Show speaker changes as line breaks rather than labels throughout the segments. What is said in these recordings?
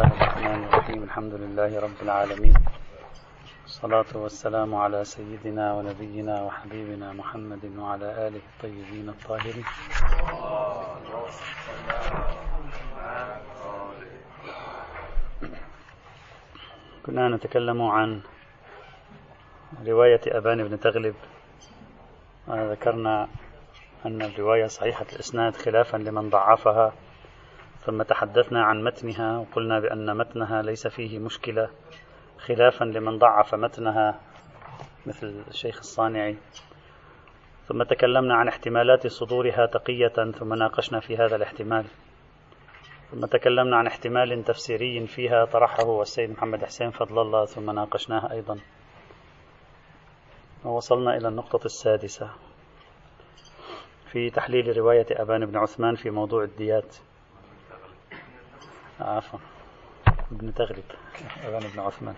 الله الرحمن الرحيم الحمد لله رب العالمين الصلاة والسلام على سيدنا ونبينا وحبيبنا محمد وعلى آله الطيبين الطاهرين كنا نتكلم عن رواية أبان بن تغلب ذكرنا أن الرواية صحيحة الإسناد خلافا لمن ضعفها ثم تحدثنا عن متنها وقلنا بأن متنها ليس فيه مشكلة خلافا لمن ضعف متنها مثل الشيخ الصانعي. ثم تكلمنا عن احتمالات صدورها تقية ثم ناقشنا في هذا الاحتمال. ثم تكلمنا عن احتمال تفسيري فيها طرحه السيد محمد حسين فضل الله ثم ناقشناه أيضا. ووصلنا إلى النقطة السادسة في تحليل رواية أبان بن عثمان في موضوع الديات. عفوا. ابن تغلب أبان بن عثمان.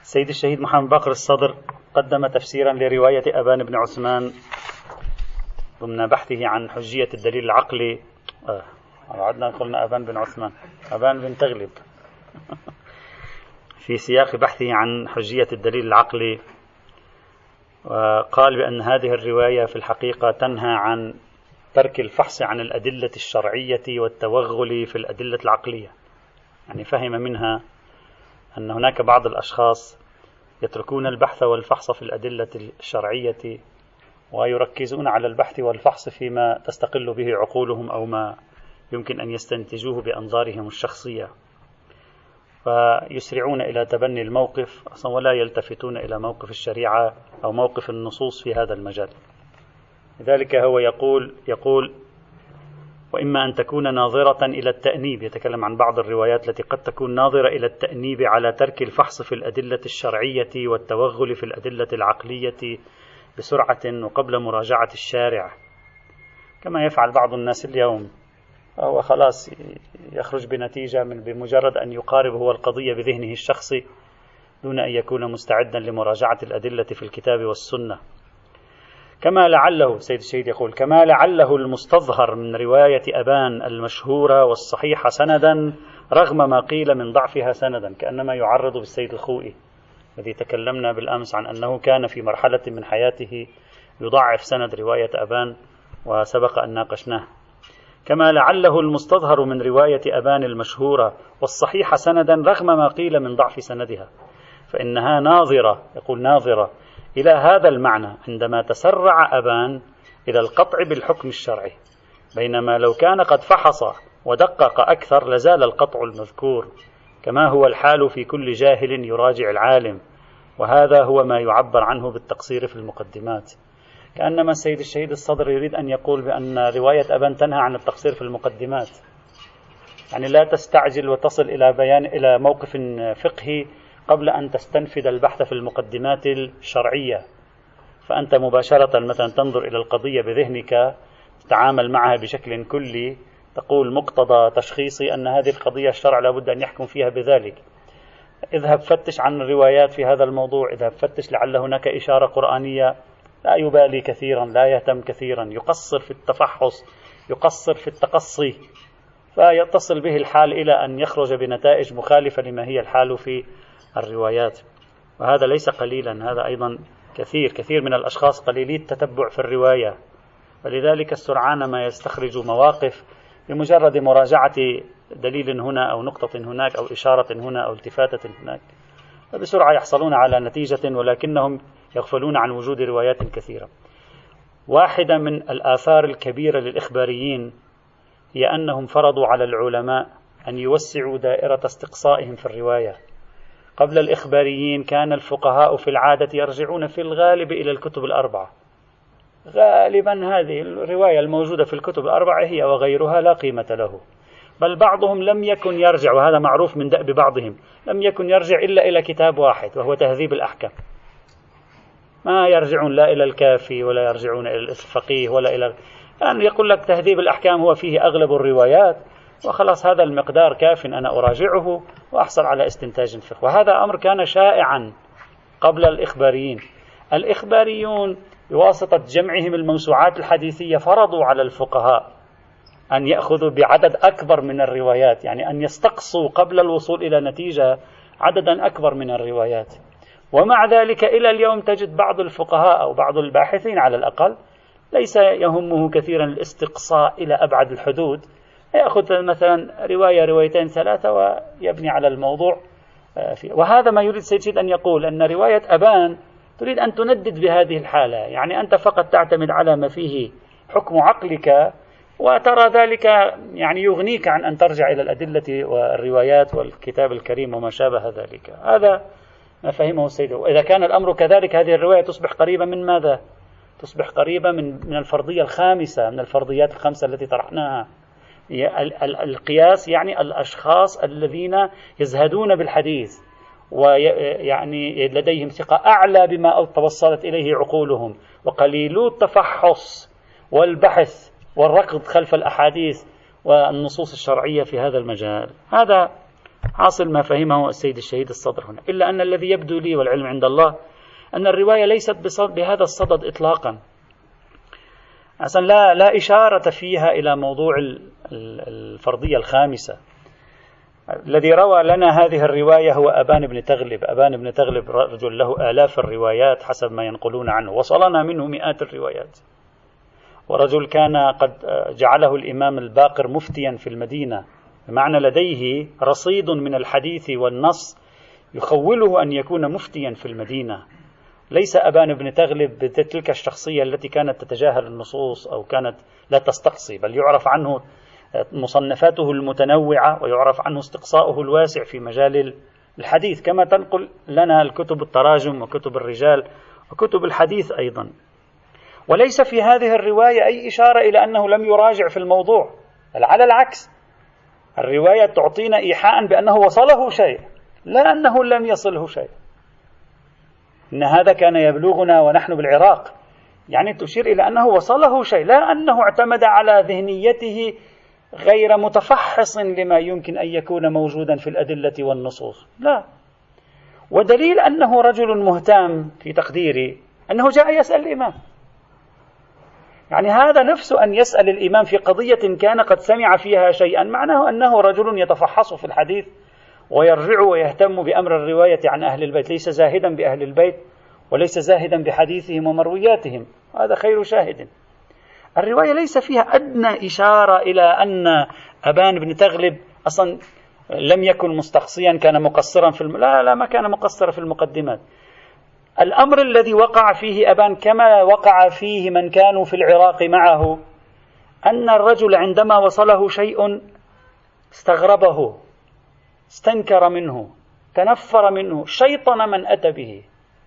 السيد الشهيد محمد باقر الصدر قدم تفسيرا لرواية أبان بن عثمان ضمن بحثه عن حجية الدليل العقلي. آه. عدنا قلنا أبان بن عثمان. أبان بن تغلب في سياق بحثه عن حجية الدليل العقلي وقال بأن هذه الرواية في الحقيقة تنهى عن ترك الفحص عن الأدلة الشرعية والتوغل في الأدلة العقلية. يعني فهم منها أن هناك بعض الأشخاص يتركون البحث والفحص في الأدلة الشرعية ويركزون على البحث والفحص فيما تستقل به عقولهم أو ما يمكن أن يستنتجوه بأنظارهم الشخصية. فيسرعون إلى تبني الموقف أصلا ولا يلتفتون إلى موقف الشريعة أو موقف النصوص في هذا المجال. لذلك هو يقول يقول وإما أن تكون ناظرة إلى التأنيب يتكلم عن بعض الروايات التي قد تكون ناظرة إلى التأنيب على ترك الفحص في الأدلة الشرعية والتوغل في الأدلة العقلية بسرعة وقبل مراجعة الشارع. كما يفعل بعض الناس اليوم. هو خلاص يخرج بنتيجة من بمجرد أن يقارب هو القضية بذهنه الشخصي دون أن يكون مستعدا لمراجعة الأدلة في الكتاب والسنة. كما لعله سيد الشهيد يقول كما لعله المستظهر من رواية أبان المشهورة والصحيحة سندا رغم ما قيل من ضعفها سندا كأنما يعرض بالسيد الخوئي الذي تكلمنا بالأمس عن أنه كان في مرحلة من حياته يضعف سند رواية أبان وسبق أن ناقشناه. كما لعله المستظهر من رواية أبان المشهورة والصحيحة سندا رغم ما قيل من ضعف سندها فإنها ناظرة يقول ناظرة إلى هذا المعنى عندما تسرع أبان إلى القطع بالحكم الشرعي. بينما لو كان قد فحص ودقق أكثر لزال القطع المذكور كما هو الحال في كل جاهل يراجع العالم. وهذا هو ما يعبر عنه بالتقصير في المقدمات. كأنما السيد الشهيد الصدر يريد أن يقول بأن رواية أبان تنهى عن التقصير في المقدمات. يعني لا تستعجل وتصل إلى بيان إلى موقف فقهي قبل أن تستنفذ البحث في المقدمات الشرعية. فأنت مباشرة مثلا تنظر إلى القضية بذهنك تتعامل معها بشكل كلي تقول مقتضى تشخيصي أن هذه القضية الشرع لابد أن يحكم فيها بذلك. اذهب فتش عن الروايات في هذا الموضوع اذهب فتش لعل هناك إشارة قرآنية لا يبالي كثيرا لا يهتم كثيرا يقصر في التفحص يقصر في التقصي. فيتصل به الحال إلى أن يخرج بنتائج مخالفة لما هي الحال في الروايات. وهذا ليس قليلا هذا أيضا كثير كثير من الأشخاص قليلي التتبع في الرواية. ولذلك السرعان ما يستخرج مواقف بمجرد مراجعة دليل هنا أو نقطة هناك أو إشارة هنا أو التفاتة هناك. فبسرعة يحصلون على نتيجة ولكنهم يغفلون عن وجود روايات كثيرة. واحدة من الآثار الكبيرة للإخباريين هي أنهم فرضوا على العلماء أن يوسعوا دائرة استقصائهم في الرواية. قبل الإخباريين كان الفقهاء في العادة يرجعون في الغالب إلى الكتب الأربعة. غالبا هذه الرواية الموجودة في الكتب الأربعة هي وغيرها لا قيمة له. بل بعضهم لم يكن يرجع وهذا معروف من دأب بعضهم لم يكن يرجع إلا إلى كتاب واحد وهو تهذيب الأحكام. ما يرجعون لا إلى الكافي ولا يرجعون إلى الفقيه ولا إلى يعني يقول لك تهذيب الأحكام هو فيه أغلب الروايات. وخلاص هذا المقدار كاف أنا أراجعه وأحصل على استنتاج الفقه وهذا أمر كان شائعا قبل الإخباريين. الإخباريون بواسطة جمعهم الموسوعات الحديثية فرضوا على الفقهاء أن يأخذوا بعدد أكبر من الروايات يعني أن يستقصوا قبل الوصول إلى نتيجة عددا أكبر من الروايات. ومع ذلك إلى اليوم تجد بعض الفقهاء أو بعض الباحثين على الأقل ليس يهمه كثيرا الاستقصاء إلى أبعد الحدود يأخذ مثلا رواية روايتين ثلاثة ويبني على الموضوع آه، وهذا ما يريد سيد أن يقول أن رواية أبان تريد أن تندد بهذه الحالة يعني أنت فقط تعتمد على ما فيه حكم عقلك وترى ذلك يعني يغنيك عن أن ترجع إلى الأدلة والروايات والكتاب الكريم وما شابه ذلك. هذا ما فهمه السيد وإذا كان الأمر كذلك هذه الرواية تصبح قريبة من ماذا؟ تصبح قريبة من من الفرضية الخامسة من الفرضيات الخمسة التي طرحناها. القياس يعني الأشخاص الذين يزهدون بالحديث ويعني لديهم ثقة أعلى بما توصلت إليه عقولهم وقليلو التفحص والبحث والركض خلف الأحاديث والنصوص الشرعية في هذا المجال. هذا حاصل ما فهمه السيد الشهيد الصدر هنا. إلا أن الذي يبدو لي والعلم عند الله أن الرواية ليست بهذا الصدد إطلاقا. أصلا لا, لا إشارة فيها إلى موضوع الفرضية الخامسة. الذي روى لنا هذه الرواية هو أبان بن تغلب. أبان بن تغلب رجل له آلاف الروايات حسب ما ينقلون عنه. وصلنا منه مئات الروايات. ورجل كان قد جعله الإمام الباقر مفتيا في المدينة. بمعنى لديه رصيد من الحديث والنص يخوله أن يكون مفتيا في المدينة. ليس أبان بن تغلب بتلك الشخصية التي كانت تتجاهل النصوص أو كانت لا تستقصي بل يعرف عنه مصنفاته المتنوعة ويعرف عنه استقصاؤه الواسع في مجال الحديث. كما تنقل لنا الكتب التراجم وكتب الرجال وكتب الحديث أيضا. وليس في هذه الرواية أي إشارة إلى أنه لم يراجع في الموضوع بل على العكس. الرواية تعطينا إيحاء بأنه وصله شيء لا أنه لم يصله شيء. إن هذا كان يبلغنا ونحن بالعراق. يعني تشير إلى أنه وصله شيء لا أنه اعتمد على ذهنيته غير متفحص لما يمكن أن يكون موجودا في الأدلة والنصوص. لا. ودليل أنه رجل مهتم في تقديري أنه جاء يسأل الإمام. يعني هذا نفسه أن يسأل الإمام في قضية كان قد سمع فيها شيئا معناه أنه رجل يتفحص في الحديث. ويرجع ويهتم بأمر الرواية عن أهل البيت ليس زاهدا بأهل البيت وليس زاهدا بحديثهم ومروياتهم. هذا خير شاهد. الرواية ليس فيها أدنى إشارة إلى أن أبان بن تغلب أصلا لم يكن مستقصيا كان مقصرا في الم... لا لا ما كان مقصرا في المقدمات. الأمر الذي وقع فيه أبان كما وقع فيه من كانوا في العراق معه أن الرجل عندما وصله شيء استغربه. استنكر منه تنفر منه شيطن من أتى به.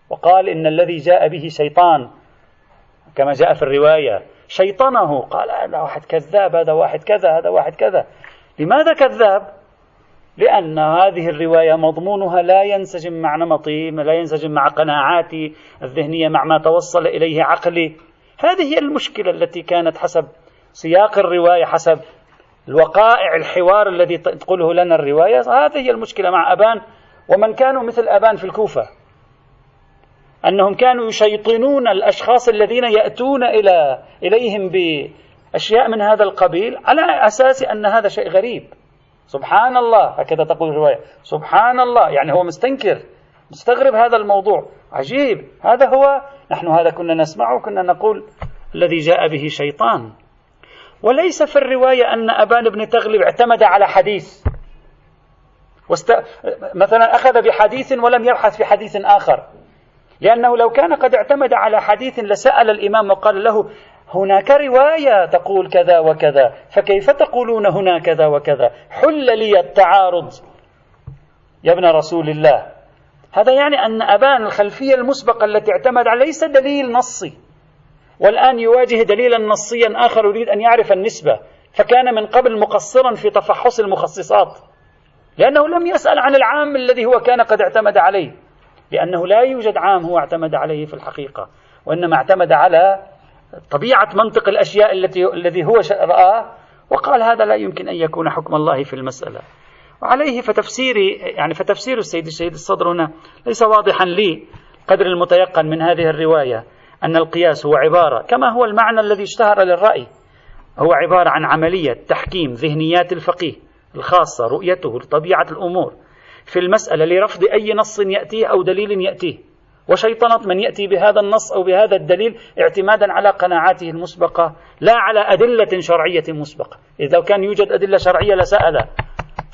وقال إن الذي جاء به شيطان كما جاء في الرواية شيطنه. قال هذا واحد كذاب هذا واحد كذا هذا واحد كذا. لماذا كذاب؟ لأن هذه الرواية مضمونها لا ينسجم مع نمطي لا ينسجم مع قناعاتي الذهنية مع ما توصل إليه عقلي. هذه هي المشكلة التي كانت حسب سياق الرواية حسب الوقائع الحوار الذي تقوله لنا الرواية هذه هي المشكلة مع أبان ومن كانوا مثل أبان في الكوفة. أنهم كانوا يشيطنون الأشخاص الذين يأتون إلى إليهم بأشياء من هذا القبيل على أساس أن هذا شيء غريب. سبحان الله هكذا تقول الرواية. سبحان الله يعني هو مستنكر مستغرب هذا الموضوع. عجيب. هذا هو نحن هذا كنا نسمعه كنا نقول الذي جاء به شيطان. وليس في الرواية أن أبان بن تغلب اعتمد على حديث. واست... مثلا أخذ بحديث ولم يبحث في حديث آخر. لأنه لو كان قد اعتمد على حديث لسأل الإمام وقال له هناك رواية تقول كذا وكذا فكيف تقولون هنا كذا وكذا؟ حل لي التعارض. يا ابن رسول الله. هذا يعني أن أبان الخلفية المسبقة التي اعتمد على ليس دليل نصي. والآن يواجه دليلا نصيا آخر يريد أن يعرف النسبة. فكان من قبل مقصرا في تفحص المخصصات لأنه لم يسأل عن العام الذي هو كان قد اعتمد عليه لأنه لا يوجد عام هو اعتمد عليه في الحقيقة وإنما اعتمد على طبيعة منطق الأشياء التي الذي هو رآه وقال هذا لا يمكن أن يكون حكم الله في المسألة. وعليه فتفسيري يعني فتفسير السيد الشهيد الصدر هنا ليس واضحا لي قدر المتيقن من هذه الرواية. أن القياس هو عبارة كما هو المعنى الذي اشتهر للرأي. هو عبارة عن عملية تحكيم ذهنيات الفقيه الخاصة رؤيته لطبيعة الأمور في المسألة لرفض أي نص يأتيه أو دليل يأتيه. وشيطنة من يأتي بهذا النص أو بهذا الدليل اعتمادا على قناعاته المسبقة لا على أدلة شرعية مسبقة. إذا كان يوجد أدلة شرعية لسأل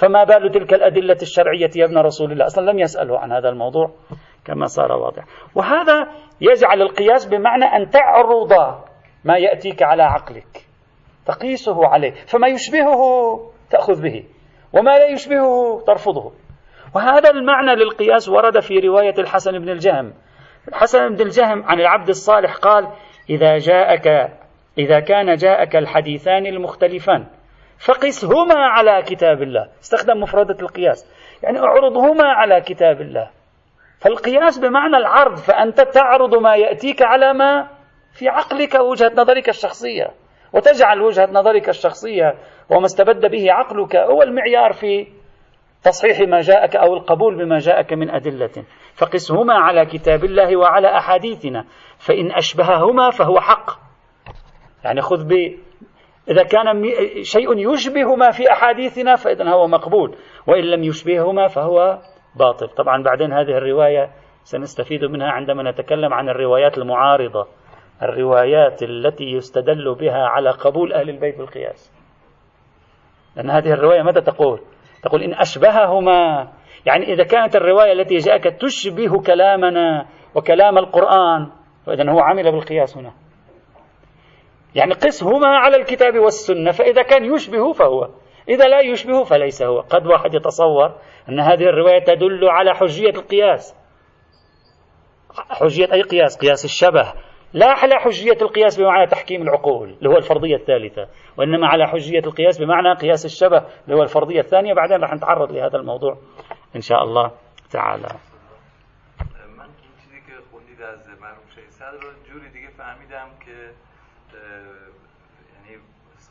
فما بال تلك الأدلة الشرعية يا ابن رسول الله؟ أصلا لم يسأله عن هذا الموضوع كما صار واضح. وهذا يجعل القياس بمعنى أن تعرض ما يأتيك على عقلك تقيسه عليه. فما يشبهه تأخذ به وما لا يشبهه ترفضه. وهذا المعنى للقياس ورد في رواية الحسن بن الجهم. الحسن بن الجهم عن العبد الصالح قال إذا جاءك إذا كان جاءك الحديثان المختلفان فقسهما على كتاب الله. استخدم مفردة القياس. يعني أعرضهما على كتاب الله. فالقياس بمعنى العرض فأنت تعرض ما يأتيك على ما في عقلك ووجهة نظرك الشخصية. وتجعل وجهة نظرك الشخصية. وما استبد به عقلك. هو المعيار في تصحيح ما جاءك أو القبول بما جاءك من أدلة. فقسهما على كتاب الله وعلى أحاديثنا. فإن أشبههما فهو حق. يعني خذ إذا كان شيء يشبه ما في أحاديثنا فإذا هو مقبول. وإن لم يشبههما فهو باطل. طبعا بعدين هذه الرواية سنستفيد منها عندما نتكلم عن الروايات المعارضة. الروايات التي يستدل بها على قبول أهل البيت بالقياس. لأن هذه الرواية ماذا تقول؟ تقول إن أشبههما. يعني إذا كانت الرواية التي جاءك تشبه كلامنا وكلام القرآن فإذا هو عمل بالقياس هنا. يعني قسهما على الكتاب والسنة فإذا كان يشبه فهو. إذا لا يشبه فليس هو. قد واحد يتصور أن هذه الرواية تدل على حجية القياس. حجية أي قياس؟ قياس الشبه. لا على حجية القياس بمعنى تحكيم العقول اللي هو الفرضية الثالثة وإنما على حجية القياس بمعنى قياس الشبه اللي هو الفرضية الثانية بعدين راح نتعرض لهذا الموضوع إن شاء الله تعالى.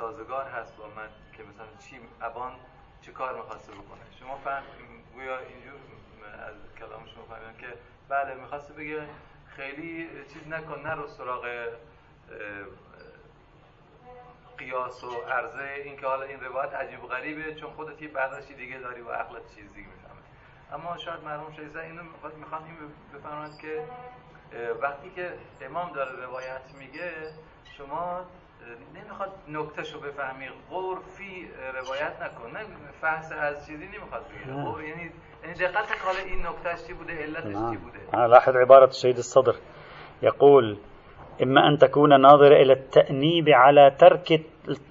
سازگار هست با من که مثلا چی ابان چه کار می‌خواسته بکنه؟ شما فهم گویا اینجور از کلام شما فهمیدم که بله می‌خواسته بگه خیلی چیز نکن نرو سراغ قیاس و عرضه این که حالا این روایت عجیب و غریبه چون خودت یه برداشتی دیگه داری و عقلت چیز دیگه می‌فهمه. اما شاید مرحوم شیزه اینو می‌خواد این بفرماید که وقتی که امام داره روایت میگه شما نمیخواد نکتهشو بفهمی. غرفی روایت نکن. نه فحص از چیزی نمیخواد بگیره یعنی دقتك على نكتة چی بوده علتش چی بوده.
أنا لاحظ عبارة السيد الصدر. يقول إما أن تكون ناظرة إلى التأنيب على ترك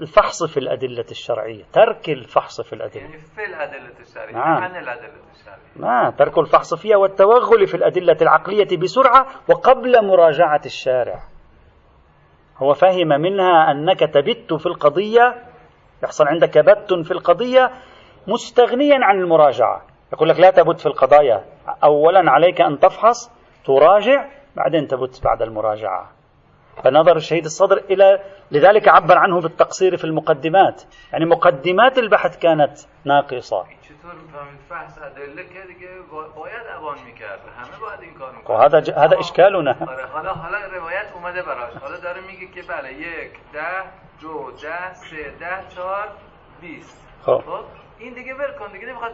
الفحص في الأدلة الشرعية. ترك الفحص في الأدلة.
يعني في الأدلة الشرعية نعم. عن الأدلة الشرعية.
نعم. ترك الفحص فيها والتوغل في الأدلة العقلية بسرعة وقبل مراجعة الشارع. هو فهم منها أنك تبت في القضية يحصل عندك بت في القضية مستغنيا عن المراجعة. يقول لك لا تبت في القضايا. أولا عليك أن تفحص تراجع بعدين تبت بعد المراجعة. فنظر الشهيد الصدر إلى لذلك عبر عنه بالتقصير في المقدمات. يعني مقدمات البحث كانت ناقصة. وهذا ج... هذا اشكالنا
حالا حالا روایت اومده براش. حالا داره میگه که بله یک ده دو ده سه ده چهار بیست. خب. این دیگه ول کن دیگه نمیخواد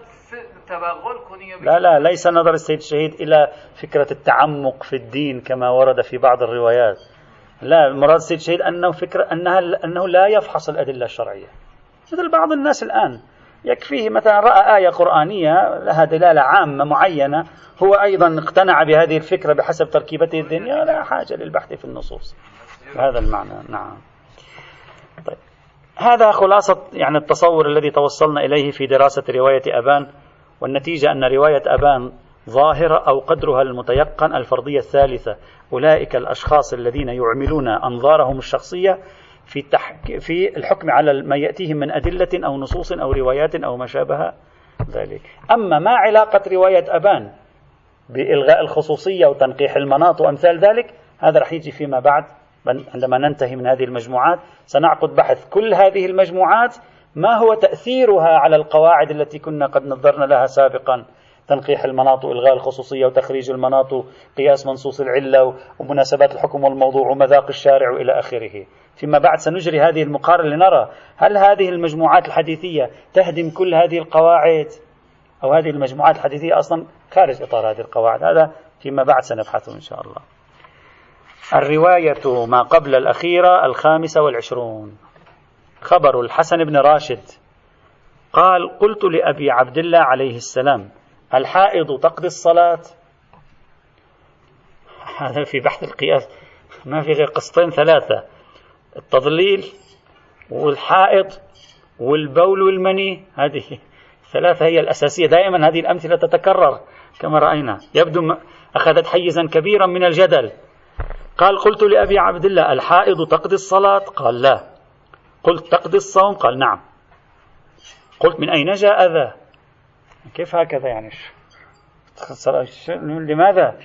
تبغل کنی
لا لا ليس نظر السيد الشهيد إلى فكرة التعمق في الدين كما ورد في بعض الروايات. لا مراد السيد الشهيد أنه فكرة أنها أنه لا يفحص الأدلة الشرعية. مثل بعض الناس الآن. يكفيه مثلا رأى آية قرآنية لها دلالة عامة معينة هو أيضا اقتنع بهذه الفكرة بحسب تركيبته الدنيا لا حاجة للبحث في النصوص. هذا المعنى نعم. طيب. هذا خلاصة يعني التصور الذي توصلنا إليه في دراسة رواية أبان والنتيجة أن رواية أبان ظاهرة أو قدرها المتيقن الفرضية الثالثة أولئك الأشخاص الذين يعملون أنظارهم الشخصية في, تحك في الحكم على ما يأتيهم من أدلة أو نصوص أو روايات أو ما شابه ذلك. أما ما علاقة رواية أبان بإلغاء الخصوصية وتنقيح المناط وأمثال ذلك هذا رح يجي فيما بعد. عندما ننتهي من هذه المجموعات سنعقد بحث كل هذه المجموعات ما هو تأثيرها على القواعد التي كنا قد نظرنا لها سابقا. تنقيح المناط وإلغاء الخصوصية وتخريج المناط وقياس منصوص العلة ومناسبات الحكم والموضوع ومذاق الشارع وإلى آخره. فيما بعد سنجري هذه المقارنة لنرى هل هذه المجموعات الحديثية تهدم كل هذه القواعد أو هذه المجموعات الحديثية أصلا خارج إطار هذه القواعد؟ هذا فيما بعد سنبحثه إن شاء الله. الرواية ما قبل الأخيرة الخامسة والعشرون. خبر الحسن بن راشد. قال قلت لأبي عبد الله عليه السلام الحائض تقضي الصلاة. هذا في بحث القياس. ما في غير قسطين ثلاثة. التضليل والحائض والبول والمني هذه ثلاثة هي الأساسية. دائما هذه الأمثلة تتكرر كما رأينا. يبدو أخذت حيزا كبيرا من الجدل. قال قلت لأبي عبد الله الحائض تقضي الصلاة؟ قال لا. قلت تقضي الصوم؟ قال نعم. قلت من أين جاء ذا؟ كيف هكذا يعني؟ لماذا؟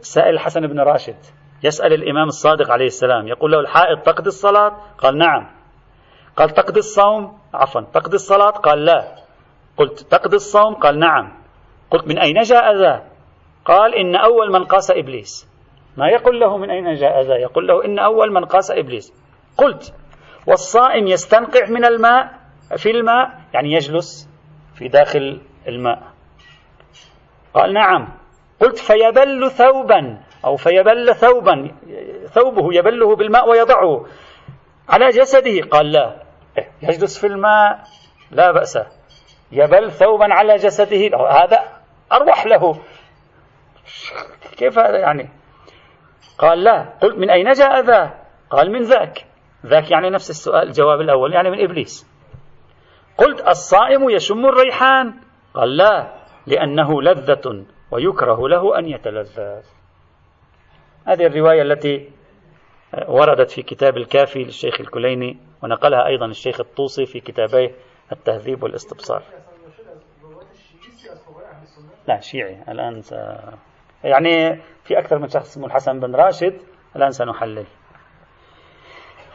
سائل الحسن بن راشد. يسأل الإمام الصادق عليه السلام. يقول له الحائض تقضي الصلاة؟ قال نعم. قال تقضي الصوم؟ عفوا. تقضي الصلاة؟ قال لا. قلت تقضي الصوم؟ قال نعم. قلت من أين جاء ذا؟ قال إن أول من قاس إبليس. ما يقول له من أين جاء ذا؟ يقول له إن أول من قاس إبليس. قلت والصائم يستنقع من الماء في الماء يعني يجلس. في داخل الماء. قال نعم. قلت فيبل ثوبا أو فيبل ثوبا ثوبه يبله بالماء ويضعه على جسده. قال لا. إيه، يجلس في الماء لا بأس. يبل ثوبا على جسده هذا أروح له. كيف هذا يعني؟ قال لا. قلت من أين جاء ذا؟ قال من ذاك. ذاك يعني نفس السؤال الجواب الأول يعني من إبليس. قلت الصائم يشم الريحان. قال لا لأنه لذة ويكره له أن يتلذذ. هذه الرواية التي وردت في كتاب الكافي للشيخ الكليني ونقلها أيضا الشيخ الطوسي في كتابيه التهذيب والإستبصار. لا شيعي. الآن س... يعني في أكثر من شخص اسمه الحسن بن راشد. الآن سنحلل.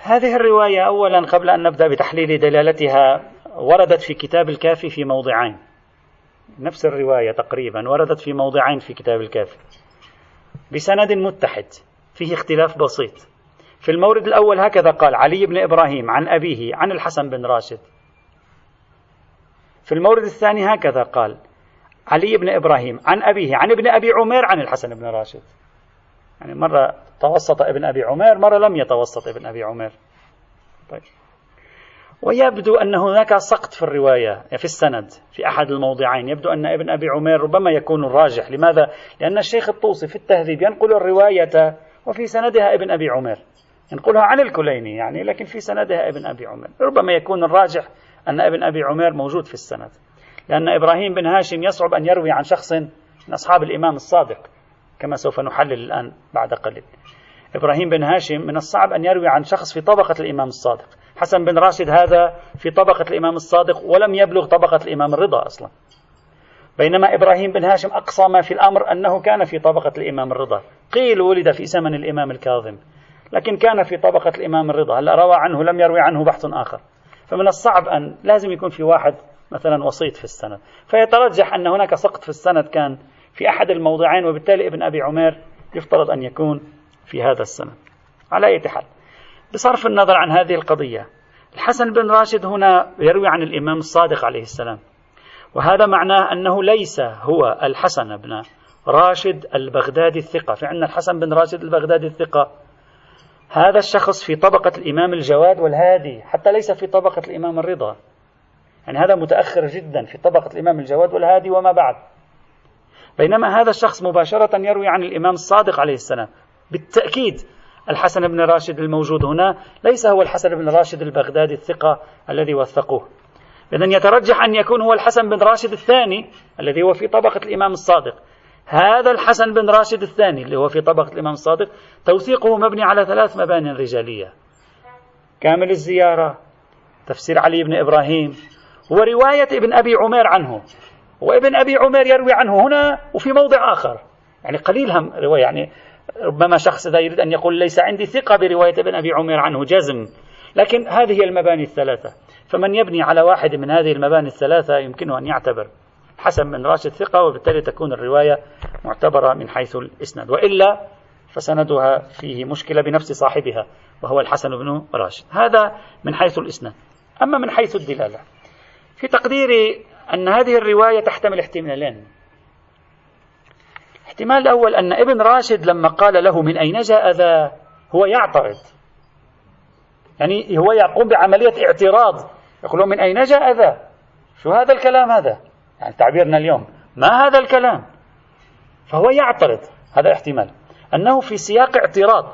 هذه الرواية أولا قبل أن نبدأ بتحليل دلالتها وردت في كتاب الكافي في موضعين. نفس الرواية تقريبا وردت في موضعين في كتاب الكافي بسند متحد فيه اختلاف بسيط. في المورد الأول هكذا قال علي بن إبراهيم عن أبيه عن الحسن بن راشد. في المورد الثاني هكذا قال علي بن إبراهيم عن أبيه عن ابن أبي عمير عن الحسن بن راشد. يعني مرة توسط ابن أبي عمير مرة لم يتوسط ابن أبي عمير. طيب. ويبدو أن هناك سقط في الرواية في السند في أحد الموضعين. يبدو أن ابن أبي عمير ربما يكون الراجح. لماذا؟ لأن الشيخ الطوسي في التهذيب ينقل الرواية وفي سندها ابن أبي عمير. ينقلها عن الكليني يعني لكن في سندها ابن أبي عمير. ربما يكون الراجح أن ابن أبي عمير موجود في السند. لأن إبراهيم بن هاشم يصعب أن يروي عن شخص من أصحاب الإمام الصادق كما سوف نحلل الآن بعد قليل. إبراهيم بن هاشم من الصعب أن يروي عن شخص في طبقة الإمام الصادق. حسن بن راشد هذا في طبقة الإمام الصادق ولم يبلغ طبقة الإمام الرضا أصلا. بينما إبراهيم بن هاشم أقصى ما في الأمر أنه كان في طبقة الإمام الرضا. قيل ولد في زمن الإمام الكاظم لكن كان في طبقة الإمام الرضا. هلا روى عنه لم يروي عنه بحث آخر. فمن الصعب أن لازم يكون في واحد مثلا وسيط في السند. فيترجح أن هناك سقط في السند كان في أحد الموضعين وبالتالي ابن أبي عمير يفترض أن يكون في هذا السند. على أي حال. بصرف النظر عن هذه القضية. الحسن بن راشد هنا يروي عن الإمام الصادق عليه السلام. وهذا معناه أنه ليس هو الحسن بن راشد البغدادي الثقة. في عندنا الحسن بن راشد البغدادي الثقة. هذا الشخص في طبقة الإمام الجواد والهادي حتى ليس في طبقة الإمام الرضا. يعني هذا متأخر جدا في طبقة الإمام الجواد والهادي وما بعد. بينما هذا الشخص مباشرة يروي عن الإمام الصادق عليه السلام. بالتأكيد الحسن بن راشد الموجود هنا ليس هو الحسن بن راشد البغدادي الثقة الذي وثقوه. إذا يترجح أن يكون هو الحسن بن راشد الثاني الذي هو في طبقة الإمام الصادق. هذا الحسن بن راشد الثاني اللي هو في طبقة الإمام الصادق توثيقه مبني على ثلاث مباني رجالية. كامل الزيارة تفسير علي بن إبراهيم ورواية ابن أبي عمير عنه. وابن أبي عمير يروي عنه هنا وفي موضع آخر. يعني قليل هم رواية يعني ربما شخص إذا يريد أن يقول ليس عندي ثقة برواية ابن أبي عمير عنه جزم. لكن هذه هي المباني الثلاثة. فمن يبني على واحد من هذه المباني الثلاثة يمكنه أن يعتبر الحسن بن راشد ثقة وبالتالي تكون الرواية معتبرة من حيث الإسناد. وإلا فسندها فيه مشكلة بنفس صاحبها وهو الحسن بن راشد. هذا من حيث الإسناد. أما من حيث الدلالة في تقديري أن هذه الرواية تحتمل احتمالين. الاحتمال الأول أن ابن راشد لما قال له من أين جاء ذا؟ هو يعترض. يعني هو يقوم بعملية اعتراض. يقول من أين جاء ذا؟ شو هذا الكلام هذا؟ يعني تعبيرنا اليوم. ما هذا الكلام؟ فهو يعترض. هذا احتمال أنه في سياق اعتراض.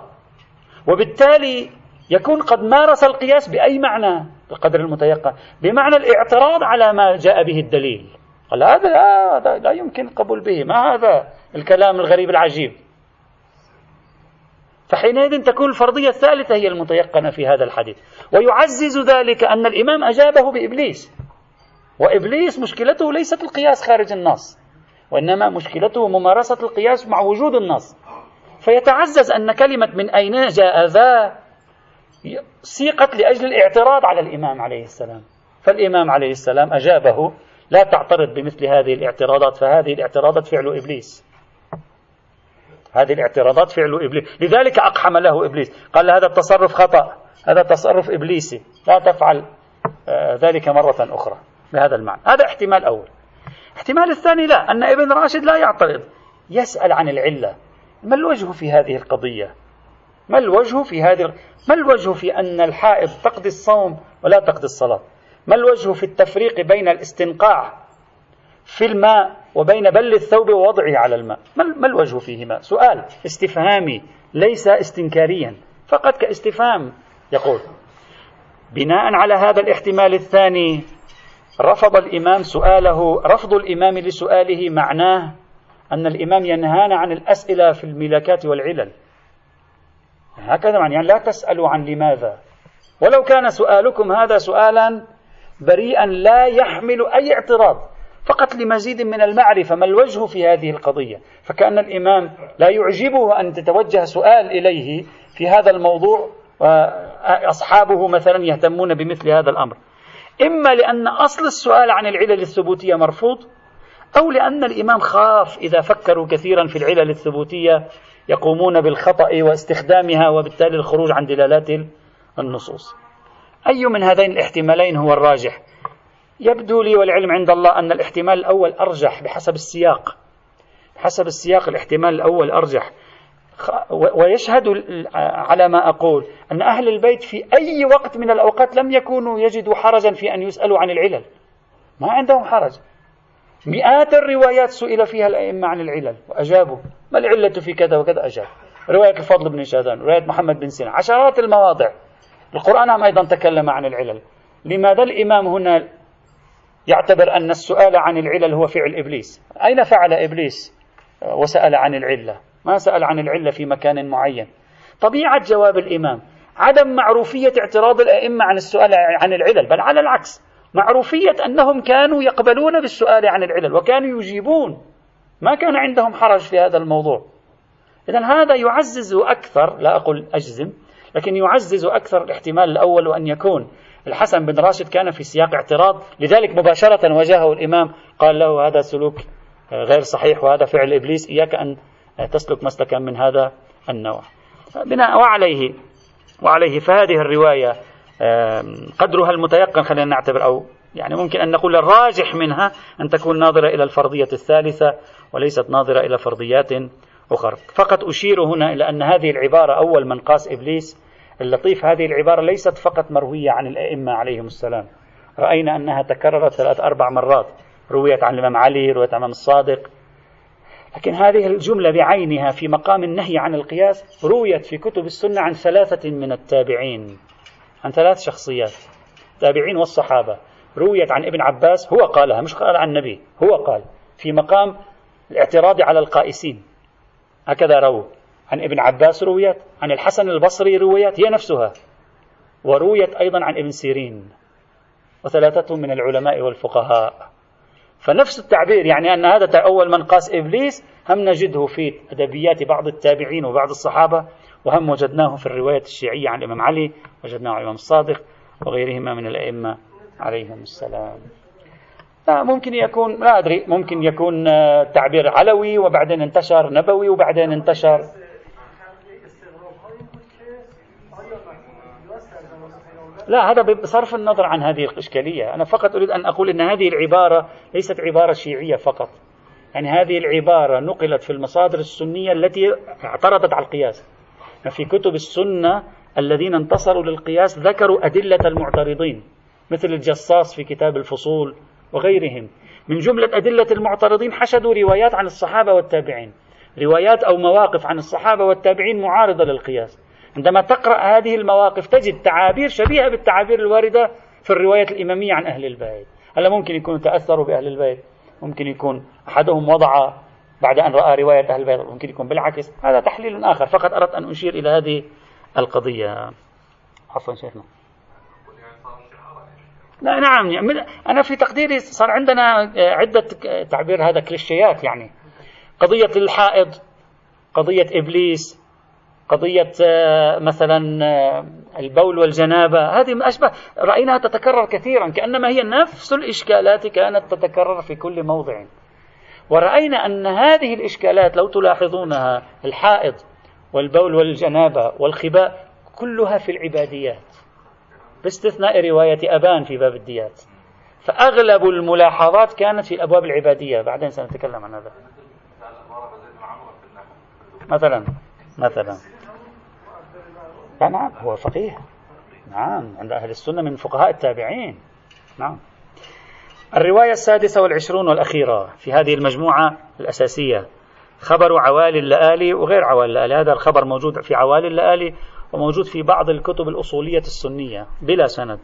وبالتالي يكون قد مارس القياس بأي معنى؟ بقدر المتيقن. بمعنى الاعتراض على ما جاء به الدليل. قال هذا لا, لا يمكن القبول به. ما هذا الكلام الغريب العجيب؟ فحينئذ تكون الفرضية الثالثة هي المتيقنة في هذا الحديث. ويعزز ذلك أن الإمام أجابه بإبليس. وإبليس مشكلته ليست القياس خارج النص وإنما مشكلته ممارسة القياس مع وجود النص. فيتعزز أن كلمة من أين جاء ذا؟ سيقت لأجل الاعتراض على الإمام عليه السلام. فالإمام عليه السلام أجابه لا تعترض بمثل هذه الاعتراضات فهذه الاعتراضات فعل إبليس. هذه الاعتراضات فعل إبليس. لذلك أقحم له إبليس. قال هذا التصرف خطأ. هذا تصرف إبليسي. لا تفعل آه، ذلك مرة أخرى. بهذا المعنى. هذا احتمال أول. احتمال الثاني لا أن ابن راشد لا يعترض. يسأل عن العلة. ما الوجه في هذه القضية؟ ما الوجه في هذه ما الوجه في أن الحائض تقضي الصوم ولا تقضي الصلاة؟ ما الوجه في التفريق بين الاستنقاع في الماء وبين بل الثوب ووضعه على الماء؟ ما الوجه فيهما؟ سؤال استفهامي ليس استنكاريا فقط كاستفهام يقول. بناء على هذا الاحتمال الثاني رفض الإمام سؤاله رفض الإمام لسؤاله معناه أن الإمام ينهانا عن الأسئلة في الملاكات والعلل. هكذا يعني لا تسألوا عن لماذا. ولو كان سؤالكم هذا سؤالا بريئا لا يحمل أي اعتراض. فقط لمزيد من المعرفة ما الوجه في هذه القضية؟ فكأن الإمام لا يعجبه أن تتوجه سؤال إليه في هذا الموضوع وأصحابه مثلا يهتمون بمثل هذا الأمر. إما لأن أصل السؤال عن العلل الثبوتية مرفوض أو لأن الإمام خاف إذا فكروا كثيرا في العلل الثبوتية يقومون بالخطأ واستخدامها وبالتالي الخروج عن دلالات النصوص. أي من هذين الاحتمالين هو الراجح؟ يبدو لي والعلم عند الله أن الاحتمال الأول أرجح بحسب السياق. بحسب السياق الاحتمال الأول أرجح. ويشهد على ما أقول أن أهل البيت في أي وقت من الأوقات لم يكونوا يجدوا حرجا في أن يسألوا عن العلل. ما عندهم حرج. مئات الروايات سئل فيها الأئمة عن العلل وأجابوا. ما العلة في كذا وكذا؟ أجاب. رواية الفضل بن شاذان رواية محمد بن سينا عشرات المواضع. القرآن أيضا تكلم عن العلل؟ لماذا الإمام هنا يعتبر أن السؤال عن العلل هو فعل إبليس؟ أين فعل إبليس؟ وسأل عن العلة. ما سأل عن العلة في مكان معين. طبيعة جواب الإمام عدم معروفية اعتراض الأئمة عن السؤال عن العلل بل على العكس معروفية أنهم كانوا يقبلون بالسؤال عن العلل وكانوا يجيبون. ما كان عندهم حرج في هذا الموضوع. إذا هذا يعزز أكثر لا أقول أجزم لكن يعزز أكثر الاحتمال الأول أن يكون الحسن بن راشد كان في سياق اعتراض لذلك مباشرة واجهه الإمام قال له هذا سلوك غير صحيح وهذا فعل إبليس إياك أن تسلك مسلكا من هذا النوع. بناء وعليه وعليه فهذه الرواية قدرها المتيقن خلينا نعتبر أو يعني ممكن أن نقول الراجح منها أن تكون ناظرة إلى الفرضية الثالثة وليست ناظرة إلى فرضيات أخرى فقط أشير هنا إلى أن هذه العبارة أول من قاس إبليس. اللطيف هذه العبارة ليست فقط مروية عن الأئمة عليهم السلام. رأينا أنها تكررت ثلاث أربع مرات. رويت عن الإمام علي رويت عن الإمام الصادق. لكن هذه الجملة بعينها في مقام النهي عن القياس رويت في كتب السنة عن ثلاثة من التابعين عن ثلاث شخصيات. التابعين والصحابة. رويت عن ابن عباس هو قالها مش قال عن النبي هو قال. في مقام الاعتراض على القائسين. هكذا رووا. عن ابن عباس رويت عن الحسن البصري رويت هي نفسها. ورويت أيضا عن ابن سيرين وثلاثة من العلماء والفقهاء. فنفس التعبير يعني أن هذا أول من قاس إبليس هم نجده في أدبيات بعض التابعين وبعض الصحابة وهم وجدناه في الرواية الشيعية عن الإمام علي وجدناه عن الإمام الصادق وغيرهما من الأئمة عليهم السلام. لا ممكن يكون لا أدري ممكن يكون آه، تعبير علوي وبعدين انتشر نبوي وبعدين انتشر. لا هذا بصرف النظر عن هذه الإشكالية. أنا فقط أريد أن أقول أن هذه العبارة ليست عبارة شيعية فقط. يعني هذه العبارة نقلت في المصادر السنية التي اعترضت على القياس. في كتب السنة الذين انتصروا للقياس ذكروا أدلة المعترضين مثل الجصاص في كتاب الفصول وغيرهم. من جملة أدلة المعترضين حشدوا روايات عن الصحابة والتابعين. روايات أو مواقف عن الصحابة والتابعين معارضة للقياس. عندما تقرأ هذه المواقف تجد تعابير شبيهة بالتعابير الواردة في الروايات الإمامية عن أهل البيت. هلا ممكن يكونوا تأثروا بأهل البيت؟ ممكن يكون أحدهم وضع بعد أن رأى رواية أهل البيت ممكن يكون بالعكس. هذا تحليل آخر. فقط أردت أن أشير إلى هذه القضية. عفوا شيخنا. لا نعم. يعني أنا في تقديري صار عندنا عدة تعبير هذا كليشيات يعني. قضية الحائض قضية إبليس قضية مثلا البول والجنابة. هذه أشبه رأيناها تتكرر كثيرا كأنما هي نفس الإشكالات كانت تتكرر في كل موضع. ورأينا أن هذه الإشكالات لو تلاحظونها الحائض والبول والجنابة والخباء كلها في العباديات. باستثناء رواية أبان في باب الديات. فأغلب الملاحظات كانت في الأبواب العبادية. بعدين سنتكلم عن هذا. مثلا مثلا. نعم هو فقيه. نعم عند أهل السنة من فقهاء التابعين. نعم. الرواية السادسة والعشرون والأخيرة في هذه المجموعة الأساسية. خبر عوالي اللآلي وغير عوالي اللآلي. هذا الخبر موجود في عوالي اللآلي وموجود في بعض الكتب الأصولية السنية بلا سند.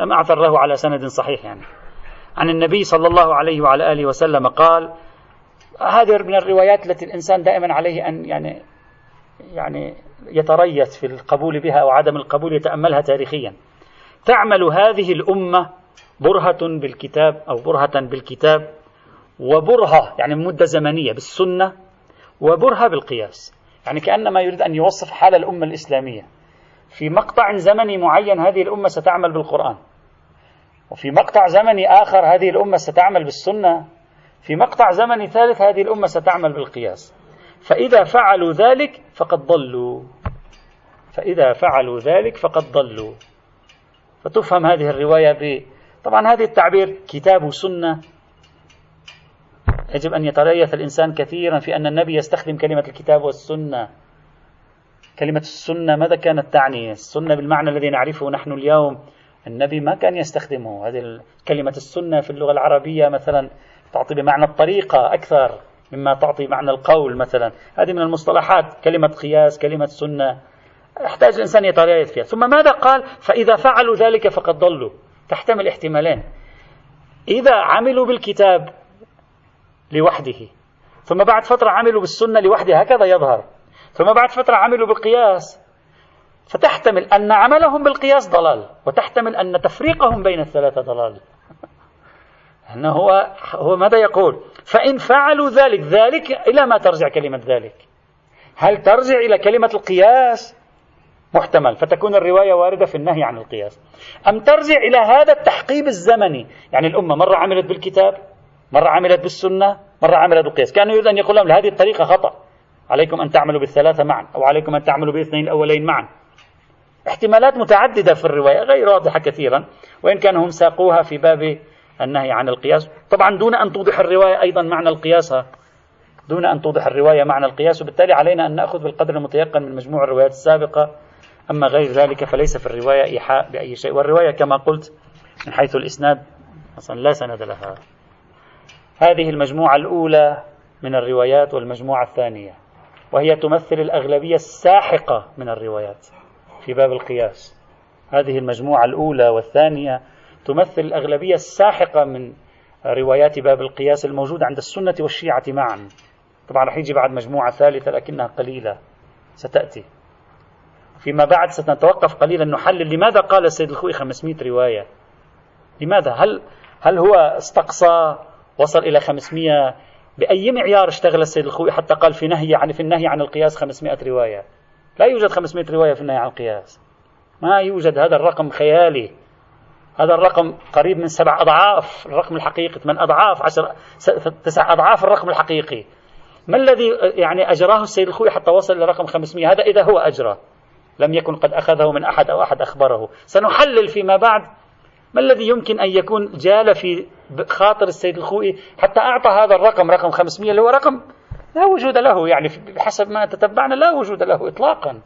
لم أعثر له على سند صحيح يعني. عن النبي صلى الله عليه وعلى آله وسلم قال هذه من الروايات التي الإنسان دائما عليه أن يعني يعني يتريث في القبول بها أو عدم القبول يتأملها تاريخيا. تعمل هذه الأمة برهة بالكتاب أو برهة بالكتاب وبرهة يعني مدة زمنية بالسنة وبرهة بالقياس. يعني كأنما يريد أن يوصف حال الأمة الإسلامية. في مقطع زمني معين هذه الأمة ستعمل بالقرآن. وفي مقطع زمني آخر هذه الأمة ستعمل بالسنة. في مقطع زمني ثالث هذه الأمة ستعمل بالقياس. فإذا فعلوا ذلك فقد ضلوا. فإذا فعلوا ذلك فقد ضلوا. فتفهم هذه الرواية ب طبعا هذه التعبير كتاب وسنة. يجب أن يتريث الإنسان كثيرا في أن النبي يستخدم كلمة الكتاب والسنة. كلمة السنة ماذا كانت تعني؟ السنة بالمعنى الذي نعرفه نحن اليوم. النبي ما كان يستخدمه. هذه كلمة السنة في اللغة العربية مثلا تعطي بمعنى الطريقة أكثر مما تعطي معنى القول مثلا. هذه من المصطلحات. كلمة قياس كلمة سنة. يحتاج الإنسان يتريث فيها. ثم ماذا قال؟ فإذا فعلوا ذلك فقد ضلوا. تحتمل احتمالين. إذا عملوا بالكتاب لوحده. ثم بعد فترة عملوا بالسنة لوحدها هكذا يظهر. ثم بعد فترة عملوا بالقياس. فتحتمل أن عملهم بالقياس ضلال وتحتمل أن تفريقهم بين الثلاثة ضلال. أنه هو, هو ماذا يقول؟ فإن فعلوا ذلك ذلك إلى ما ترجع كلمة ذلك. هل ترجع إلى كلمة القياس؟ محتمل. فتكون الرواية واردة في النهي عن القياس. أم ترجع إلى هذا التحقيب الزمني؟ يعني الأمة مرة عملت بالكتاب مرة عملت بالسنة مرة عملت بالقياس. كان يريد أن يقول لهم هذه الطريقة خطأ. عليكم أن تعملوا بالثلاثة معا أو عليكم أن تعملوا بالاثنين الأولين معا. احتمالات متعددة في الرواية غير واضحة كثيرا وإن كانوا هم ساقوها في باب النهي عن القياس. طبعا دون أن توضح الرواية أيضا معنى القياس دون أن توضح الرواية معنى القياس وبالتالي علينا أن نأخذ بالقدر المتيقن من مجموع الروايات السابقة. أما غير ذلك فليس في الرواية إيحاء بأي شيء. والرواية كما قلت من حيث الإسناد أصلا لا سند لها. هذه المجموعة الأولى من الروايات والمجموعة الثانية. وهي تمثل الأغلبية الساحقة من الروايات في باب القياس. هذه المجموعة الأولى والثانية تمثل الأغلبية الساحقة من روايات باب القياس الموجودة عند السنة والشيعة معا. طبعا رح يجي بعد مجموعة ثالثة لكنها قليلة. ستأتي. فيما بعد سنتوقف قليلا نحلل لماذا قال السيد الخوي 500 رواية. لماذا؟ هل هل هو استقصى وصل إلى 500 بأي معيار اشتغل السيد الخوي حتى قال في نهي عن في النهي عن القياس 500 رواية. لا يوجد 500 رواية في النهي عن القياس. ما يوجد. هذا الرقم خيالي. هذا الرقم قريب من سبع أضعاف الرقم الحقيقي ثمان أضعاف عشر تسع أضعاف الرقم الحقيقي. ما الذي يعني أجراه السيد الخوي حتى وصل لرقم 500 هذا إذا هو أجرى لم يكن قد أخذه من أحد أو أحد أخبره. سنحلل فيما بعد ما الذي يمكن أن يكون جال في خاطر السيد الخوئي حتى أعطى هذا الرقم رقم 500 اللي هو رقم لا وجود له يعني بحسب ما تتبعنا لا وجود له إطلاقا.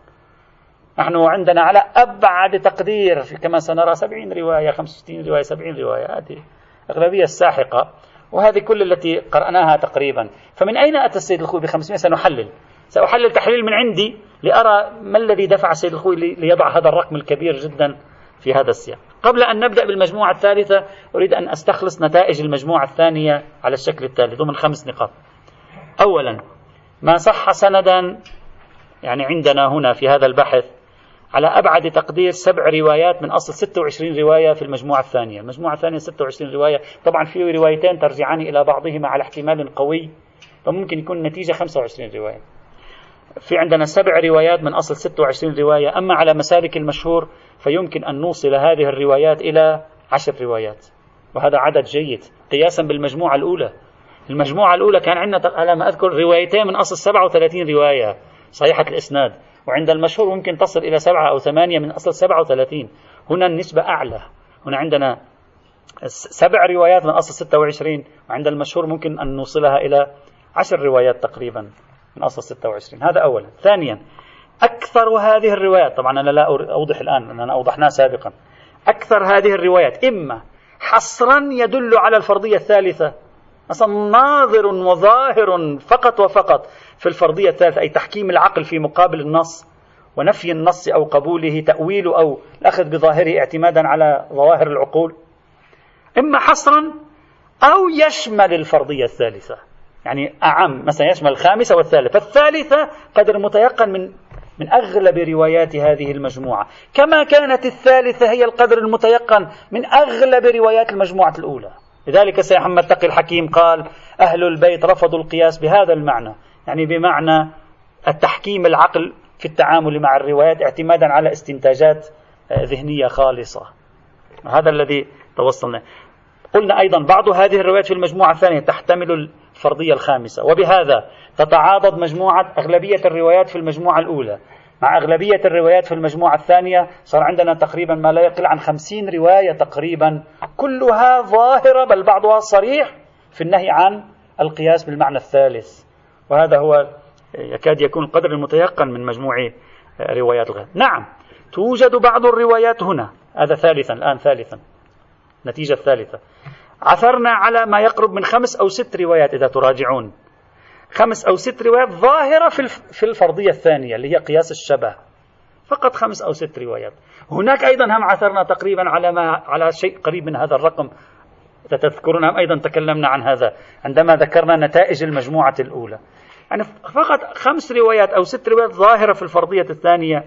نحن عندنا على أبعد تقدير كما سنرى 70 رواية 65 رواية 70 رواية هذه أغلبية الساحقة. وهذه كل التي قرأناها تقريبا. فمن أين أتى السيد الخوي ب 500 سنحلل. سأحلل تحليل من عندي لأرى ما الذي دفع السيد الخوي ليضع هذا الرقم الكبير جدا. في هذا السياق. قبل أن نبدأ بالمجموعة الثالثة أريد أن أستخلص نتائج المجموعة الثانية على الشكل التالي ضمن خمس نقاط. أولا ما صح سندا يعني عندنا هنا في هذا البحث على أبعد تقدير سبع روايات من أصل 26 رواية في المجموعة الثانية. المجموعة الثانية 26 رواية. طبعا في روايتين ترجعان إلى بعضهما على احتمال قوي فممكن يكون النتيجة 25 رواية. في عندنا سبع روايات من أصل 26 رواية. أما على مسالك المشهور فيمكن أن نوصل هذه الروايات إلى عشر روايات. وهذا عدد جيد. قياسا بالمجموعة الأولى. المجموعة الأولى كان عندنا على ما أذكر روايتين من أصل 37 رواية. صحيحة الإسناد. وعند المشهور ممكن تصل إلى سبعة أو ثمانية من أصل 37 هنا النسبة أعلى. هنا عندنا سبع روايات من أصل 26 وعند المشهور ممكن أن نوصلها إلى عشر روايات تقريبا. من أصل 26 هذا أولا. ثانيا أكثر هذه الروايات طبعا أنا لا أوضح الآن أنا أوضحناها سابقا. أكثر هذه الروايات إما حصرا يدل على الفرضية الثالثة مثلا ناظر وظاهر فقط وفقط في الفرضية الثالثة أي تحكيم العقل في مقابل النص ونفي النص أو قبوله تأويل أو الأخذ بظاهره اعتمادا على ظواهر العقول. إما حصرا أو يشمل الفرضية الثالثة. يعني أعم مثلا يشمل الخامسة والثالثة. فالثالثة قدر متيقن من من أغلب روايات هذه المجموعة. كما كانت الثالثة هي القدر المتيقن من أغلب روايات المجموعة الأولى. لذلك سيد محمد تقي الحكيم قال أهل البيت رفضوا القياس بهذا المعنى. يعني بمعنى التحكيم العقل في التعامل مع الروايات اعتمادا على استنتاجات آه، ذهنية خالصة. هذا الذي توصلنا. قلنا أيضا بعض هذه الروايات في المجموعة الثانية تحتمل الفرضية الخامسة وبهذا تتعاضد مجموعة أغلبية الروايات في المجموعة الأولى. مع أغلبية الروايات في المجموعة الثانية صار عندنا تقريبا ما لا يقل عن خمسين رواية تقريبا كلها ظاهرة بل بعضها صريح في النهي عن القياس بالمعنى الثالث. وهذا هو يكاد يكون القدر المتيقن من مجموع روايات الغيب نعم توجد بعض الروايات هنا. هذا ثالثا الآن ثالثا. النتيجة الثالثة عثرنا على ما يقرب من خمس أو ست روايات إذا تراجعون. خمس أو ست روايات ظاهرة في الفرضية الثانية اللي هي قياس الشبه. فقط خمس أو ست روايات. هناك أيضا هم عثرنا تقريبا على ما على شيء قريب من هذا الرقم. تذكرون هم أيضا تكلمنا عن هذا عندما ذكرنا نتائج المجموعة الأولى. يعني فقط خمس روايات أو ست روايات ظاهرة في الفرضية الثانية.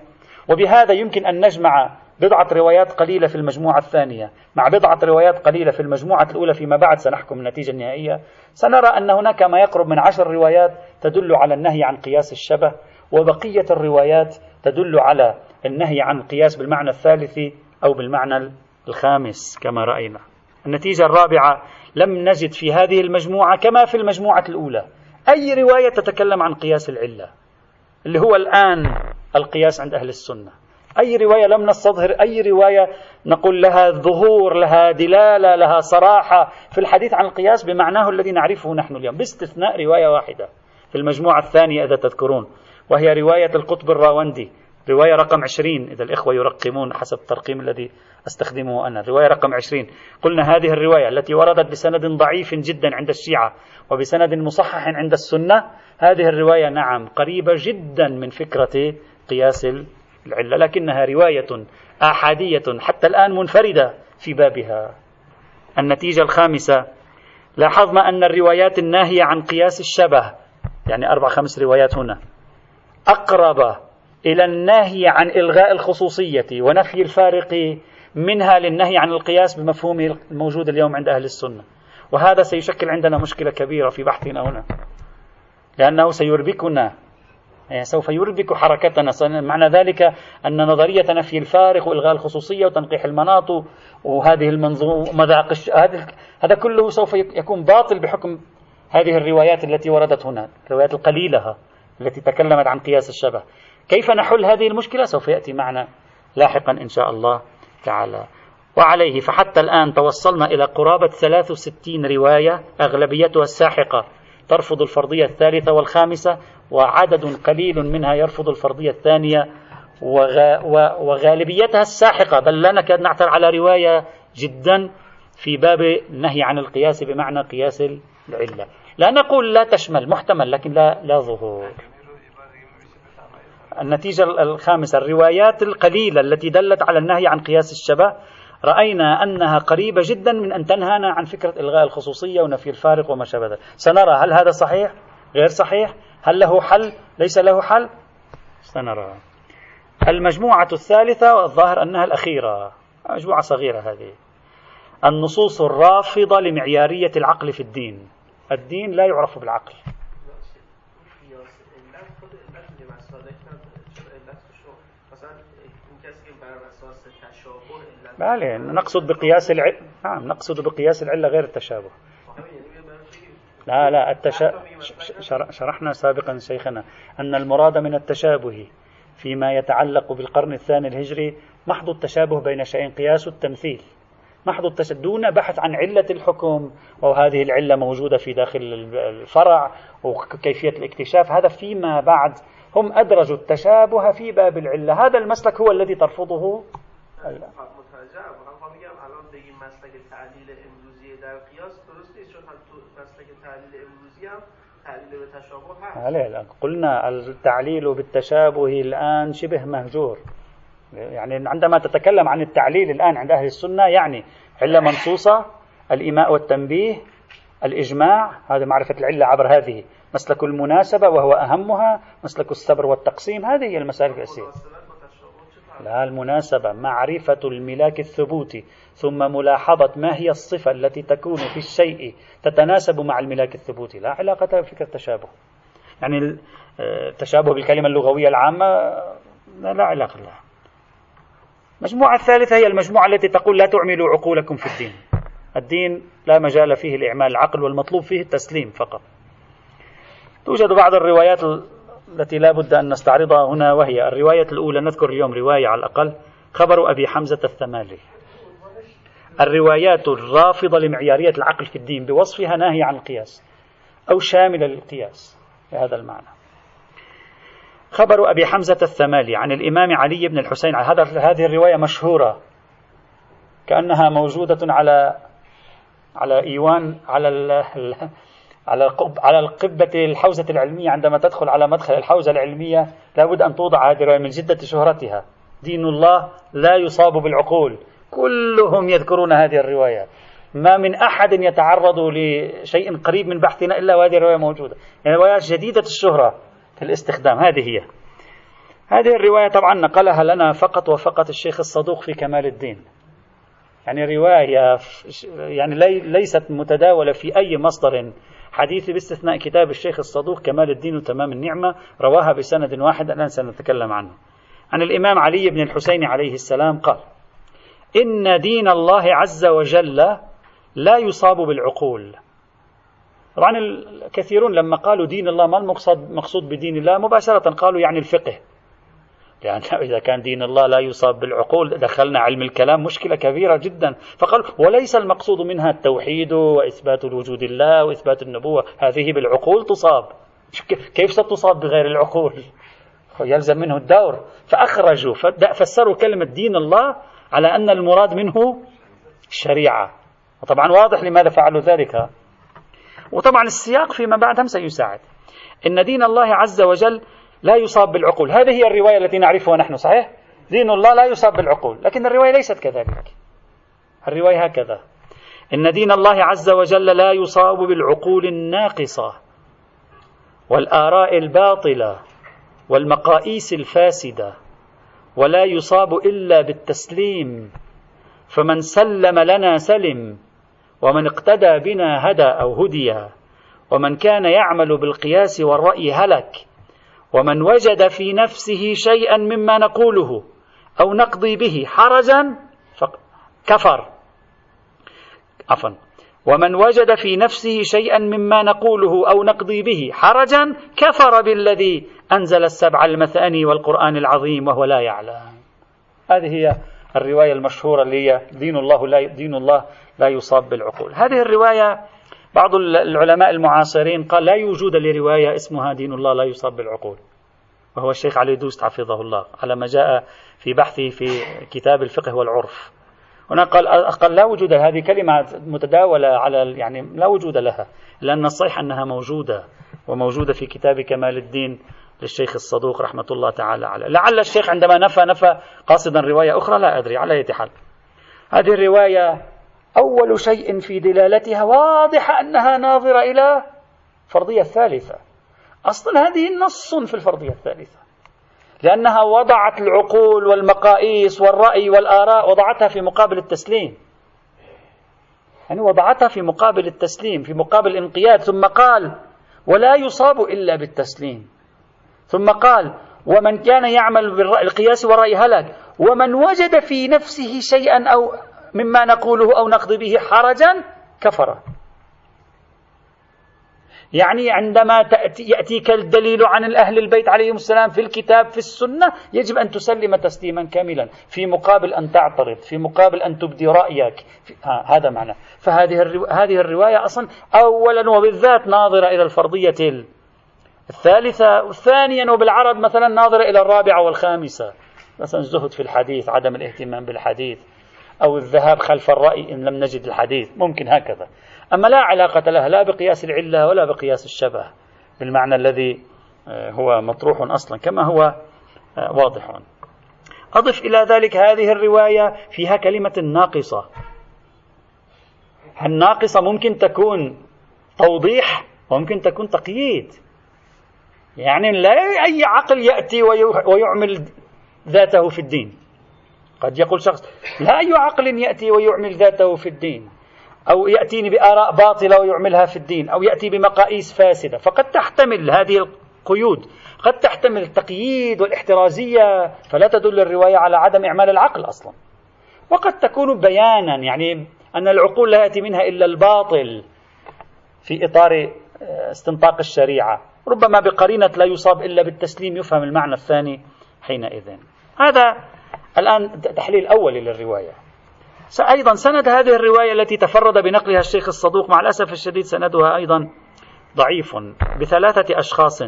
وبهذا يمكن أن نجمع بضعة روايات قليلة في المجموعة الثانية. مع بضعة روايات قليلة في المجموعة الأولى فيما بعد سنحكم النتيجة النهائية. سنرى أن هناك ما يقرب من عشر روايات تدل على النهي عن قياس الشبه وبقية الروايات تدل على النهي عن القياس بالمعنى الثالث أو بالمعنى الخامس كما رأينا. النتيجة الرابعة لم نجد في هذه المجموعة كما في المجموعة الأولى أي رواية تتكلم عن قياس العلة اللي هو الآن القياس عند أهل السنة. أي رواية لم نستظهر أي رواية نقول لها ظهور لها دلالة لها صراحة في الحديث عن القياس بمعناه الذي نعرفه نحن اليوم. باستثناء رواية واحدة في المجموعة الثانية إذا تذكرون وهي رواية القطب الراوندي رواية رقم 20 إذا الإخوة يرقمون حسب الترقيم الذي أستخدمه أنا. رواية رقم 20 قلنا هذه الرواية التي وردت بسند ضعيف جدا عند الشيعة وبسند مصحح عند السنة هذه الرواية نعم قريبة جدا من فكرة قياس العلة لكنها رواية آحادية حتى الآن منفردة في بابها. النتيجة الخامسة لاحظنا أن الروايات الناهية عن قياس الشبه يعني أربع خمس روايات هنا أقرب إلى النهي عن إلغاء الخصوصية ونفي الفارق منها للنهي عن القياس بمفهومه الموجود اليوم عند أهل السنة. وهذا سيشكل عندنا مشكلة كبيرة في بحثنا هنا لأنه سيربكنا سوف يربك حركتنا. معنى ذلك أن نظرية نفي الفارق وإلغاء الخصوصية وتنقيح المناط وهذه المنظومة مذاق هذا كله سوف يكون باطل بحكم هذه الروايات التي وردت هنا الروايات القليلة التي تكلمت عن قياس الشبه. كيف نحل هذه المشكلة؟ سوف يأتي معنا لاحقا إن شاء الله تعالى. وعليه فحتى الآن توصلنا إلى قرابة 63 رواية أغلبيتها الساحقة ترفض الفرضية الثالثة والخامسة وعدد قليل منها يرفض الفرضية الثانية وغالبيتها الساحقة. بل لا نكاد نعثر على رواية جدا في باب النهي عن القياس بمعنى قياس العلة. لا نقول لا تشمل محتمل لكن لا, لا ظهور. النتيجة الخامسة الروايات القليلة التي دلت على النهي عن قياس الشبه. رأينا أنها قريبة جدا من أن تنهانا عن فكرة إلغاء الخصوصية ونفي الفارق وما شابه ذلك. سنرى هل هذا صحيح؟ غير صحيح. هل له حل؟ ليس له حل؟ سنرى. المجموعة الثالثة والظاهر أنها الأخيرة. مجموعة صغيرة هذه. النصوص الرافضة لمعيارية العقل في الدين. الدين لا يعرف بالعقل. بله نقصد بقياس العلة نعم نقصد بقياس العلة غير التشابه. لا لا التشا... شرحنا سابقا شيخنا أن المراد من التشابه فيما يتعلق بالقرن الثاني الهجري محض التشابه بين شيئين قياس التمثيل. محض التشابه دون بحث عن علة الحكم وهذه العلة موجودة في داخل الفرع وكيفية الاكتشاف. هذا فيما بعد. هم أدرجوا التشابه في باب العلة. هذا المسلك هو الذي ترفضه؟ عليه قلنا التعليل بالتشابه الآن شبه مهجور. يعني عندما تتكلم عن التعليل الآن عند أهل السنة يعني علة منصوصة الإيماء والتنبيه الإجماع هذا معرفة العلة عبر هذه. مسلك المناسبة وهو أهمها مسلك الصبر والتقسيم هذه هي المسالك الأساسية. لا المناسبة معرفة الملاك الثبوتي ثم ملاحظة ما هي الصفة التي تكون في الشيء تتناسب مع الملاك الثبوتي لا علاقة بفكرة التشابه. يعني التشابه بالكلمة اللغوية العامة لا علاقة لها. المجموعة الثالثة هي المجموعة التي تقول لا تعملوا عقولكم في الدين. الدين لا مجال فيه لإعمال العقل والمطلوب فيه التسليم فقط. توجد بعض الروايات التي لا بد أن نستعرضها هنا وهي الرواية الأولى. نذكر اليوم رواية على الأقل. خبر أبي حمزة الثمالي الروايات الرافضة لمعيارية العقل في الدين بوصفها ناهية عن القياس أو شاملة للقياس. بهذا المعنى. خبر أبي حمزة الثمالي عن الإمام علي بن الحسين. هذا هذه الرواية مشهورة. كأنها موجودة على على إيوان على على على القبة الحوزة العلمية عندما تدخل على مدخل الحوزة العلمية لابد أن توضع هذه الرواية من جدة شهرتها. دين الله لا يصاب بالعقول. كلهم يذكرون هذه الروايات ما من أحد يتعرض لشيء قريب من بحثنا إلا وهذه الرواية موجودة. يعني روايات جديدة الشهرة في الاستخدام. هذه هي. هذه الرواية طبعا نقلها لنا فقط وفقط الشيخ الصدوق في كمال الدين. يعني رواية يعني ليست متداولة في أي مصدر حديث باستثناء كتاب الشيخ الصدوق كمال الدين وتمام النعمة رواها بسند واحد الآن سنتكلم عنه. عن الإمام علي بن الحسين عليه السلام قال إن دين الله عز وجل لا يصاب بالعقول. طبعا الكثيرون لما قالوا دين الله ما المقصود مقصود بدين الله؟ مباشرة قالوا يعني الفقه. يعني إذا كان دين الله لا يصاب بالعقول دخلنا علم الكلام مشكلة كبيرة جدا. فقال وليس المقصود منها التوحيد وإثبات الوجود الله وإثبات النبوة هذه بالعقول تصاب. كيف ستصاب بغير العقول؟ يلزم منه الدور. فأخرجوا فسروا كلمة دين الله على أن المراد منه الشريعة. وطبعا واضح لماذا فعلوا ذلك. وطبعا السياق فيما بعد هم سيساعد. إن دين الله عز وجل لا يصاب بالعقول. هذه هي الرواية التي نعرفها نحن صحيح؟ دين الله لا يصاب بالعقول لكن الرواية ليست كذلك. الرواية هكذا. إن دين الله عز وجل لا يصاب بالعقول الناقصة والآراء الباطلة والمقاييس الفاسدة ولا يصاب إلا بالتسليم. فمن سلم لنا سلم ومن اقتدى بنا هدى أو هدي ومن كان يعمل بالقياس والرأي هلك. ومن وجد في نفسه شيئا مما نقوله أو نقضي به حرجا كفر. عفوا. ومن وجد في نفسه شيئا مما نقوله أو نقضي به حرجا كفر بالذي أنزل السبع المثاني والقرآن العظيم وهو لا يعلم. هذه هي الرواية المشهورة اللي هي دين الله لا دين الله لا يصاب بالعقول. هذه الرواية بعض العلماء المعاصرين قال لا يوجد لرواية اسمها دين الله لا يصاب بالعقول. وهو الشيخ علي دوست حفظه الله على ما جاء في بحثه في كتاب الفقه والعرف. هنا قال قال لا وجود هذه كلمة متداولة على يعني لا وجود لها لأن الصحيح أنها موجودة وموجودة في كتاب كمال الدين للشيخ الصدوق رحمة الله تعالى عليه. لعل الشيخ عندما نفى نفى قاصدا رواية أخرى لا أدري على أي حال. هذه الرواية أول شيء في دلالتها واضحة أنها ناظرة إلى الفرضية الثالثة. أصلا هذه نص في الفرضية الثالثة. لأنها وضعت العقول والمقاييس والرأي والآراء وضعتها في مقابل التسليم. يعني وضعتها في مقابل التسليم في مقابل الانقياد. ثم قال ولا يصاب إلا بالتسليم. ثم قال ومن كان يعمل بالقياس والرأي هلك. ومن وجد في نفسه شيئا أو مما نقوله أو نقضي به حرجا كفر. يعني عندما تأتي يأتيك الدليل عن الأهل البيت عليهم السلام في الكتاب في السنة يجب أن تسلم تسليما كاملا في مقابل أن تعترض في مقابل أن تبدي رأيك. هذا معنى. فهذه هذه الرواية أصلا أولا وبالذات ناظرة إلى الفرضية الثالثة وثانيا وبالعرب مثلا ناظرة إلى الرابعة والخامسة. مثلا الزهد في الحديث عدم الاهتمام بالحديث. أو الذهاب خلف الرأي إن لم نجد الحديث. ممكن هكذا. أما لا علاقة لها لا بقياس العلة ولا بقياس الشبه بالمعنى الذي آه، هو مطروح أصلا كما هو آه، واضح. أضف إلى ذلك هذه الرواية فيها كلمة ناقصة. الناقصة ممكن تكون توضيح وممكن تكون تقييد. يعني لا أي عقل يأتي ويعمل ذاته في الدين. قد يقول شخص لا أي عقل يأتي ويعمل ذاته في الدين أو يأتيني بآراء باطلة ويعملها في الدين أو يأتي بمقاييس فاسدة. فقد تحتمل هذه القيود قد تحتمل التقييد والاحترازية فلا تدل الرواية على عدم إعمال العقل أصلا. وقد تكون بيانا يعني أن العقول لا يأتي منها إلا الباطل في إطار آه، استنطاق الشريعة. ربما بقرينة لا يصاب إلا بالتسليم يفهم المعنى الثاني حينئذ. هذا الآن تحليل أولي للرواية. أيضا سند هذه الرواية التي تفرد بنقلها الشيخ الصدوق مع الأسف الشديد سندها أيضا ضعيف بثلاثة أشخاص.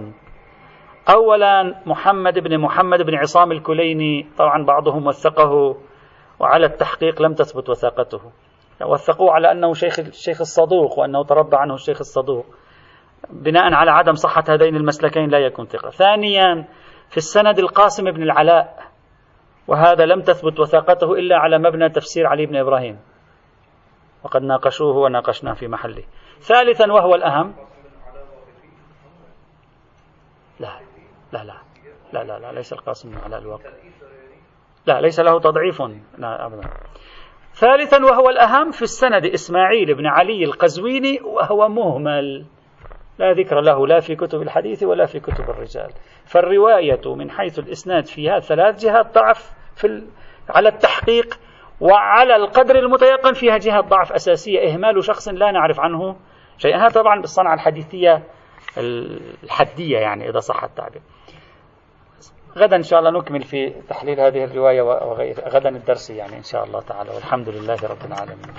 أولا محمد بن محمد بن عصام الكليني طبعا بعضهم وثقه وعلى التحقيق لم تثبت وثاقته. وثقوه على أنه شيخ الشيخ الصدوق وأنه تربى عنه الشيخ الصدوق. بناء على عدم صحة هذين المسلكين لا يكون ثقة. ثانيا في السند القاسم بن العلاء وهذا لم تثبت وثاقته إلا على مبنى تفسير علي بن إبراهيم. وقد ناقشوه وناقشناه في محله. ثالثا وهو الأهم. لا لا لا لا لا, لا ليس القاسم على الواقع. لا ليس له تضعيف. لا أبدا. ثالثا وهو الأهم في السند إسماعيل بن علي القزويني وهو مهمل. لا ذكر له لا في كتب الحديث ولا في كتب الرجال. فالرواية من حيث الإسناد فيها ثلاث جهات ضعف في. على التحقيق وعلى القدر المتيقن فيها جهة ضعف أساسية. إهمال شخص لا نعرف عنه شيئا. هذا طبعا بالصنعة الحديثية الحدية يعني إذا صح التعبير. غدا إن شاء الله نكمل في تحليل هذه الرواية وغير غدا الدرس يعني إن شاء الله تعالى. والحمد لله رب العالمين.